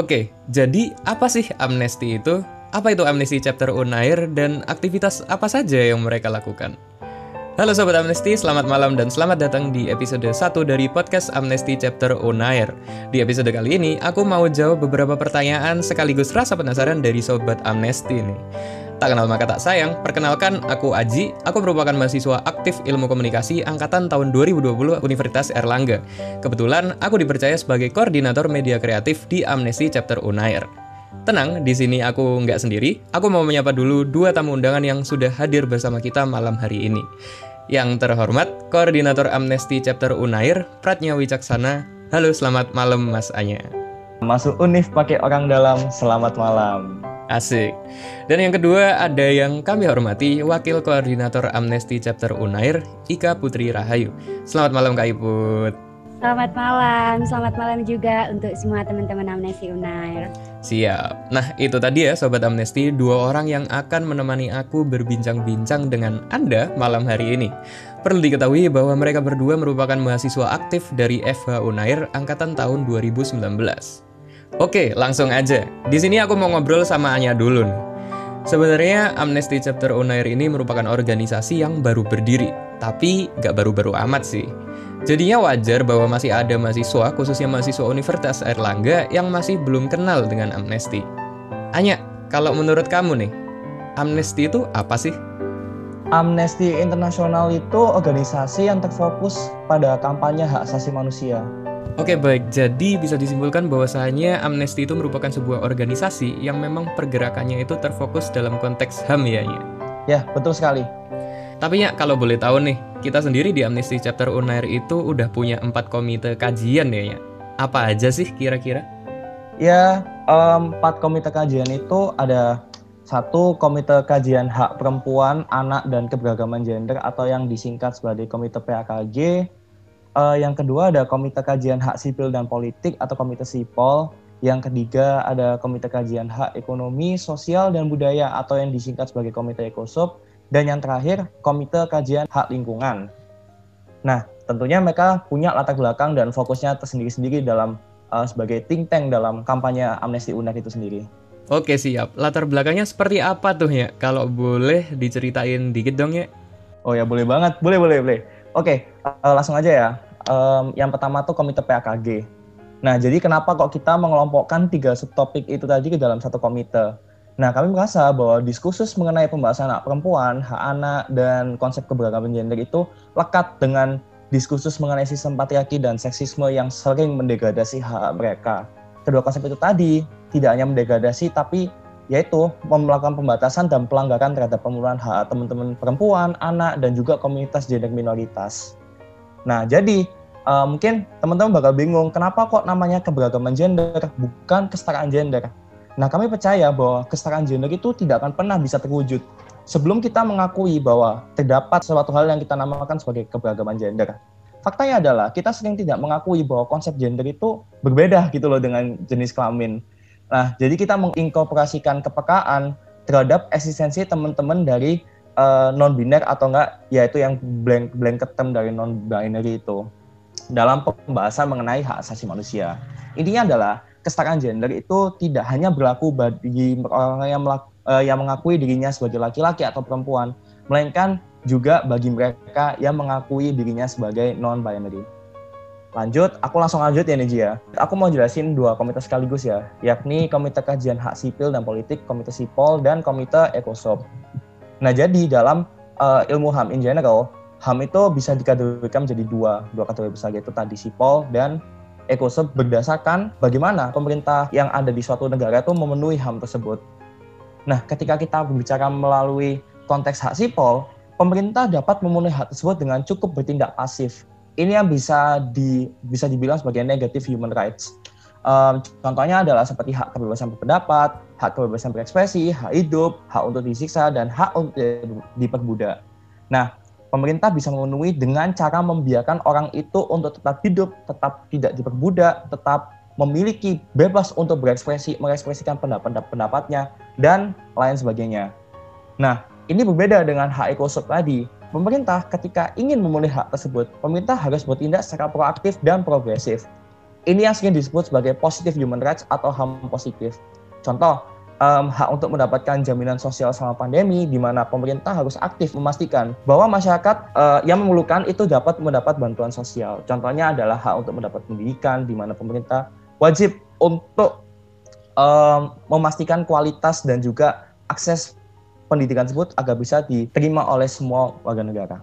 Oke, jadi apa sih amnesti itu? Apa itu amnesti chapter Unair dan aktivitas apa saja yang mereka lakukan? Halo Sobat Amnesti, selamat malam dan selamat datang di episode 1 dari podcast Amnesti Chapter Unair. Di episode kali ini, aku mau jawab beberapa pertanyaan sekaligus rasa penasaran dari Sobat Amnesti nih. Tak kenal maka tak sayang, perkenalkan aku Aji, aku merupakan mahasiswa aktif ilmu komunikasi angkatan tahun 2020 Universitas Erlangga. Kebetulan aku dipercaya sebagai koordinator media kreatif di Amnesty Chapter Unair. Tenang, di sini aku nggak sendiri. Aku mau menyapa dulu dua tamu undangan yang sudah hadir bersama kita malam hari ini. Yang terhormat, Koordinator Amnesty Chapter Unair, Pratnya Wicaksana. Halo, selamat malam Mas Anya. Masuk univ pakai orang dalam, selamat malam. Asik. Dan yang kedua ada yang kami hormati Wakil Koordinator Amnesty Chapter Unair, Ika Putri Rahayu. Selamat malam Kak Iput. Selamat malam, selamat malam juga untuk semua teman-teman Amnesty Unair. Siap. Nah, itu tadi ya Sobat Amnesty, dua orang yang akan menemani aku berbincang-bincang dengan Anda malam hari ini. Perlu diketahui bahwa mereka berdua merupakan mahasiswa aktif dari FH Unair angkatan tahun 2019. Oke, langsung aja. Di sini aku mau ngobrol sama Anya dulu nih. Sebenarnya Amnesty Chapter Unair ini merupakan organisasi yang baru berdiri, tapi gak baru-baru amat sih. Jadinya wajar bahwa masih ada mahasiswa, khususnya mahasiswa Universitas Erlangga, yang masih belum kenal dengan Amnesty. Anya, kalau menurut kamu nih, Amnesty itu apa sih? Amnesty Internasional itu organisasi yang terfokus pada kampanye hak asasi manusia. Oke baik, jadi bisa disimpulkan bahwasanya Amnesty itu merupakan sebuah organisasi yang memang pergerakannya itu terfokus dalam konteks HAM ya ya? Ya, betul sekali. Tapi ya kalau boleh tahu nih, kita sendiri di Amnesty Chapter Unair itu udah punya empat komite kajian ya ya? Apa aja sih kira-kira? Ya, empat komite kajian itu ada satu komite kajian hak perempuan, anak, dan keberagaman gender atau yang disingkat sebagai komite PAKG, Uh, yang kedua ada Komite Kajian Hak Sipil dan Politik atau Komite Sipol. Yang ketiga ada Komite Kajian Hak Ekonomi, Sosial, dan Budaya atau yang disingkat sebagai Komite Ekosop. Dan yang terakhir Komite Kajian Hak Lingkungan. Nah, tentunya mereka punya latar belakang dan fokusnya tersendiri-sendiri dalam uh, sebagai think tank dalam kampanye Amnesty UNER itu sendiri. Oke siap. Latar belakangnya seperti apa tuh ya? Kalau boleh diceritain dikit dong ya. Oh ya boleh banget, boleh boleh boleh. Oke, uh, langsung aja ya. Um, yang pertama tuh komite PAKG. Nah, jadi kenapa kok kita mengelompokkan tiga subtopik itu tadi ke dalam satu komite? Nah, kami merasa bahwa diskursus mengenai pembahasan hak perempuan, hak anak, dan konsep keberagaman gender itu lekat dengan diskursus mengenai sistem patriarki dan seksisme yang sering mendegradasi hak mereka. Kedua konsep itu tadi tidak hanya mendegradasi, tapi yaitu melakukan pembatasan dan pelanggaran terhadap pemenuhan hak teman-teman perempuan, anak, dan juga komunitas gender minoritas. Nah, jadi uh, mungkin teman-teman bakal bingung, kenapa kok namanya keberagaman gender, bukan kesetaraan gender? Nah, kami percaya bahwa kesetaraan gender itu tidak akan pernah bisa terwujud sebelum kita mengakui bahwa terdapat suatu hal yang kita namakan sebagai keberagaman gender. Faktanya adalah kita sering tidak mengakui bahwa konsep gender itu berbeda gitu loh dengan jenis kelamin. Nah, jadi kita menginkorporasikan kepekaan terhadap eksistensi teman-teman dari uh, eh, non biner atau enggak yaitu yang blank blanket term dari non binary itu dalam pembahasan mengenai hak asasi manusia. Intinya adalah kesetaraan gender itu tidak hanya berlaku bagi orang yang, uh, yang mengakui dirinya sebagai laki-laki atau perempuan, melainkan juga bagi mereka yang mengakui dirinya sebagai non binary. Lanjut, aku langsung lanjut ya Niji ya. Aku mau jelasin dua komite sekaligus ya, yakni Komite Kajian Hak Sipil dan Politik, Komite Sipol, dan Komite Ekosop. Nah jadi dalam uh, ilmu HAM in general, HAM itu bisa dikategorikan menjadi dua, dua kategori besar yaitu tadi Sipol dan Ekosop berdasarkan bagaimana pemerintah yang ada di suatu negara itu memenuhi HAM tersebut. Nah ketika kita berbicara melalui konteks hak sipol, pemerintah dapat memenuhi hak tersebut dengan cukup bertindak pasif ini yang bisa di bisa dibilang sebagai negative human rights. Um, contohnya adalah seperti hak kebebasan berpendapat, hak kebebasan berekspresi, hak hidup, hak untuk disiksa, dan hak untuk diperbudak. Nah, pemerintah bisa memenuhi dengan cara membiarkan orang itu untuk tetap hidup, tetap tidak diperbudak, tetap memiliki bebas untuk berekspresi, mengekspresikan pendapat-pendapatnya, dan lain sebagainya. Nah, ini berbeda dengan hak ekosop tadi pemerintah ketika ingin memenuhi hak tersebut, pemerintah harus bertindak secara proaktif dan progresif. ini yang sering disebut sebagai positive human rights atau HAM positif. Contoh, um, hak untuk mendapatkan jaminan sosial selama pandemi, di mana pemerintah harus aktif memastikan bahwa masyarakat uh, yang memerlukan itu dapat mendapat bantuan sosial. Contohnya adalah hak untuk mendapat pendidikan, di mana pemerintah wajib untuk um, memastikan kualitas dan juga akses pendidikan tersebut agar bisa diterima oleh semua warga negara.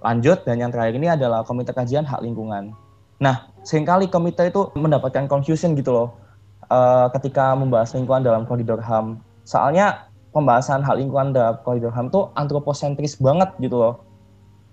Lanjut, dan yang terakhir ini adalah Komite Kajian Hak Lingkungan. Nah, sering kali komite itu mendapatkan confusion gitu loh uh, ketika membahas lingkungan dalam koridor HAM. Soalnya pembahasan hak lingkungan dalam koridor HAM itu antroposentris banget gitu loh.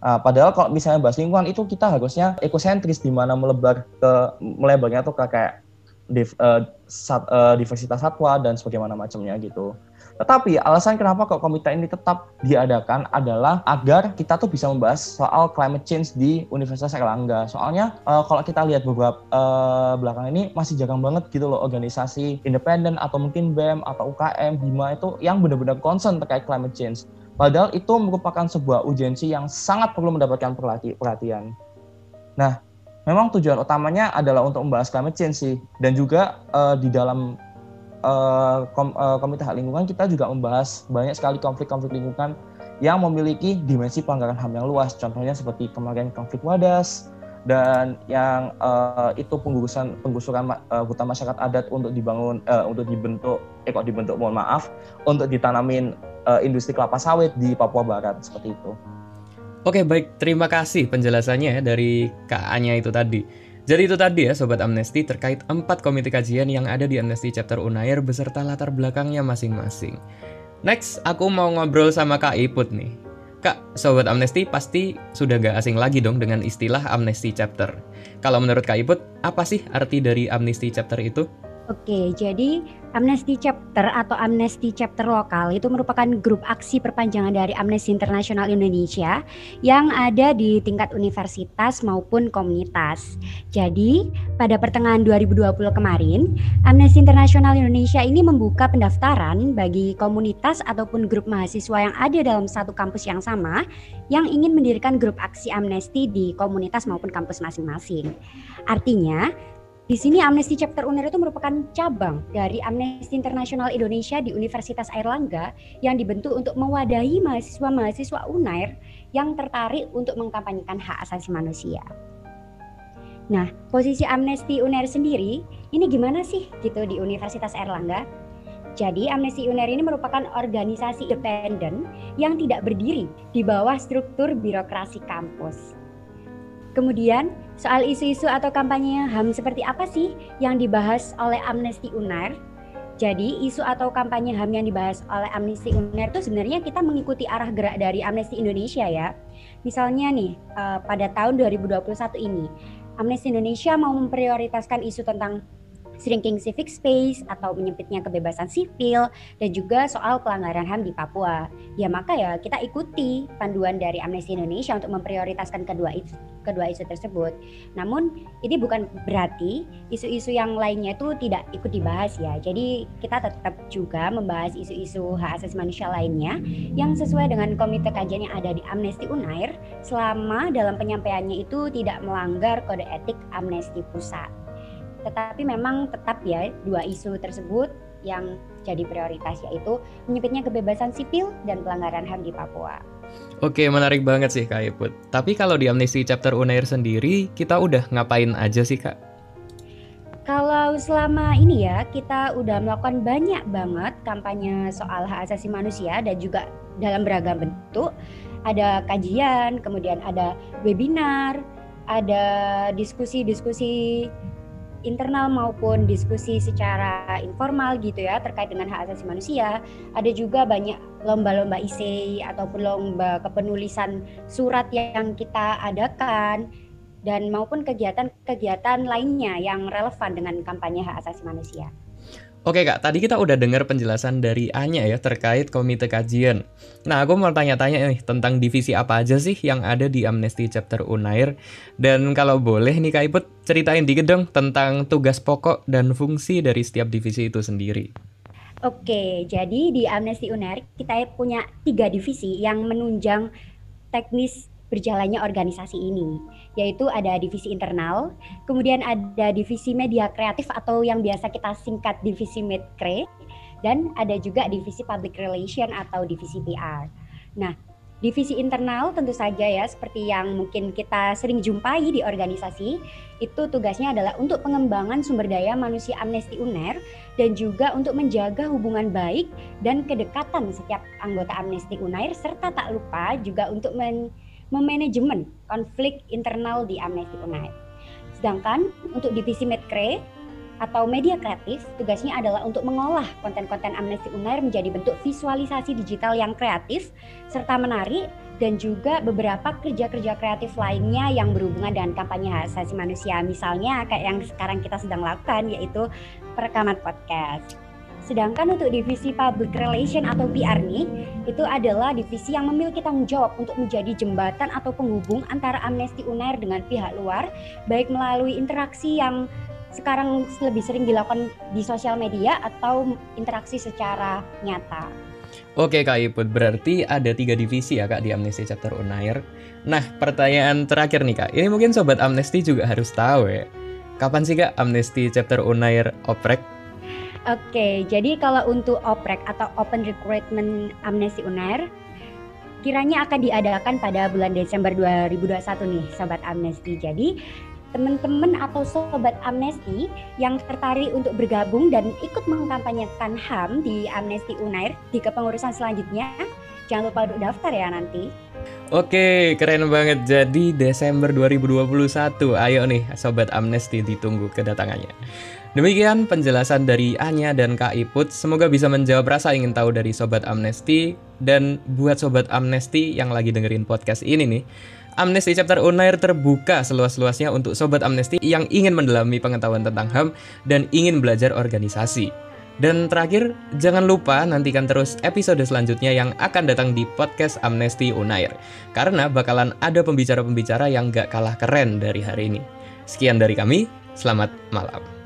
Uh, padahal kalau misalnya bahas lingkungan itu kita harusnya ekosentris di mana melebar ke melebarnya tuh ke kayak div, uh, sat, uh, diversitas satwa dan sebagaimana macamnya gitu. Tetapi alasan kenapa kok komite ini tetap diadakan adalah agar kita tuh bisa membahas soal climate change di Universitas Erlangga. Soalnya uh, kalau kita lihat beberapa uh, belakang ini masih jarang banget gitu loh organisasi independen atau mungkin BEM atau UKM, Hima itu yang benar-benar concern terkait climate change. Padahal itu merupakan sebuah urgensi yang sangat perlu mendapatkan perhatian. Nah, memang tujuan utamanya adalah untuk membahas climate change sih dan juga uh, di dalam uh, kom, uh, komite hak lingkungan kita juga membahas banyak sekali konflik-konflik lingkungan yang memiliki dimensi pelanggaran HAM yang luas. Contohnya seperti kemarin konflik wadas dan yang uh, itu penggusuran penggusuran uh, hutan masyarakat adat untuk dibangun uh, untuk dibentuk eh kok dibentuk mohon maaf untuk ditanamin uh, industri kelapa sawit di Papua Barat seperti itu. Oke baik terima kasih penjelasannya dari Kak Anya itu tadi. Jadi itu tadi ya Sobat Amnesty terkait empat komite kajian yang ada di Amnesty Chapter Unair beserta latar belakangnya masing-masing. Next, aku mau ngobrol sama Kak Iput nih. Kak, Sobat Amnesty pasti sudah gak asing lagi dong dengan istilah Amnesty Chapter. Kalau menurut Kak Iput, apa sih arti dari Amnesty Chapter itu? Oke, jadi Amnesty Chapter atau Amnesty Chapter Lokal itu merupakan grup aksi perpanjangan dari Amnesty International Indonesia yang ada di tingkat universitas maupun komunitas. Jadi, pada pertengahan 2020 kemarin, Amnesty International Indonesia ini membuka pendaftaran bagi komunitas ataupun grup mahasiswa yang ada dalam satu kampus yang sama yang ingin mendirikan grup aksi amnesty di komunitas maupun kampus masing-masing. Artinya, di sini Amnesty Chapter UNER itu merupakan cabang dari Amnesty International Indonesia di Universitas Airlangga yang dibentuk untuk mewadahi mahasiswa-mahasiswa UNAIR yang tertarik untuk mengkampanyekan hak asasi manusia. Nah, posisi Amnesty UNER sendiri ini gimana sih gitu di Universitas Airlangga? Jadi Amnesty UNER ini merupakan organisasi independen yang tidak berdiri di bawah struktur birokrasi kampus. Kemudian soal isu-isu atau kampanye HAM seperti apa sih yang dibahas oleh Amnesty UNAIR? Jadi isu atau kampanye HAM yang dibahas oleh Amnesty UNAIR itu sebenarnya kita mengikuti arah gerak dari Amnesty Indonesia ya. Misalnya nih uh, pada tahun 2021 ini Amnesty Indonesia mau memprioritaskan isu tentang shrinking civic space atau menyempitnya kebebasan sipil dan juga soal pelanggaran HAM di Papua. Ya maka ya kita ikuti panduan dari Amnesty Indonesia untuk memprioritaskan kedua isu, kedua isu tersebut. Namun ini bukan berarti isu-isu yang lainnya itu tidak ikut dibahas ya. Jadi kita tetap juga membahas isu-isu hak asasi manusia lainnya yang sesuai dengan komite kajian yang ada di Amnesty Unair selama dalam penyampaiannya itu tidak melanggar kode etik Amnesty Pusat. Tetapi memang tetap ya dua isu tersebut yang jadi prioritas yaitu menyempitnya kebebasan sipil dan pelanggaran HAM di Papua. Oke, menarik banget sih Kak Iput. Tapi kalau di Amnesty Chapter Unair sendiri, kita udah ngapain aja sih Kak? Kalau selama ini ya, kita udah melakukan banyak banget kampanye soal hak asasi manusia dan juga dalam beragam bentuk. Ada kajian, kemudian ada webinar, ada diskusi-diskusi internal maupun diskusi secara informal gitu ya terkait dengan hak asasi manusia. Ada juga banyak lomba-lomba isei ataupun lomba kepenulisan surat yang kita adakan dan maupun kegiatan-kegiatan lainnya yang relevan dengan kampanye hak asasi manusia. Oke kak, tadi kita udah dengar penjelasan dari Anya ya terkait komite kajian. Nah aku mau tanya-tanya nih tentang divisi apa aja sih yang ada di Amnesty Chapter Unair. Dan kalau boleh nih kak Iput ceritain dikit dong tentang tugas pokok dan fungsi dari setiap divisi itu sendiri. Oke, jadi di Amnesty Unair kita punya tiga divisi yang menunjang teknis berjalannya organisasi ini, yaitu ada divisi internal, kemudian ada divisi media kreatif atau yang biasa kita singkat divisi Medcre, dan ada juga divisi public relation atau divisi PR. Nah, divisi internal tentu saja ya seperti yang mungkin kita sering jumpai di organisasi itu tugasnya adalah untuk pengembangan sumber daya manusia Amnesty UNER dan juga untuk menjaga hubungan baik dan kedekatan setiap anggota Amnesty UNER serta tak lupa juga untuk men memanajemen konflik internal di Amnesty UNER. Sedangkan untuk divisi Medcre atau media kreatif, tugasnya adalah untuk mengolah konten-konten Amnesty Unair menjadi bentuk visualisasi digital yang kreatif serta menarik dan juga beberapa kerja-kerja kreatif lainnya yang berhubungan dengan kampanye hak asasi manusia. Misalnya kayak yang sekarang kita sedang lakukan yaitu perekaman podcast. Sedangkan untuk divisi public relation atau PR nih, itu adalah divisi yang memiliki tanggung jawab untuk menjadi jembatan atau penghubung antara Amnesty Unair dengan pihak luar, baik melalui interaksi yang sekarang lebih sering dilakukan di sosial media atau interaksi secara nyata. Oke Kak Iput, berarti ada tiga divisi ya Kak di Amnesty Chapter Unair. Nah, pertanyaan terakhir nih Kak, ini mungkin Sobat Amnesty juga harus tahu ya. Kapan sih Kak Amnesty Chapter Unair oprek? Oke, jadi kalau untuk oprek atau Open Recruitment Amnesty Unair, kiranya akan diadakan pada bulan Desember 2021 nih Sobat Amnesty. Jadi teman-teman atau sobat Amnesty yang tertarik untuk bergabung dan ikut mengkampanyekan HAM di Amnesty Unair di kepengurusan selanjutnya, jangan lupa untuk daftar ya nanti. Oke, keren banget. Jadi Desember 2021, ayo nih Sobat Amnesty ditunggu kedatangannya. Demikian penjelasan dari Anya dan Kak Iput. Semoga bisa menjawab rasa ingin tahu dari Sobat Amnesty. Dan buat Sobat Amnesty yang lagi dengerin podcast ini nih, Amnesty Chapter Unair terbuka seluas-luasnya untuk Sobat Amnesty yang ingin mendalami pengetahuan tentang HAM dan ingin belajar organisasi. Dan terakhir, jangan lupa nantikan terus episode selanjutnya yang akan datang di podcast Amnesty Unair. Karena bakalan ada pembicara-pembicara yang gak kalah keren dari hari ini. Sekian dari kami, selamat malam.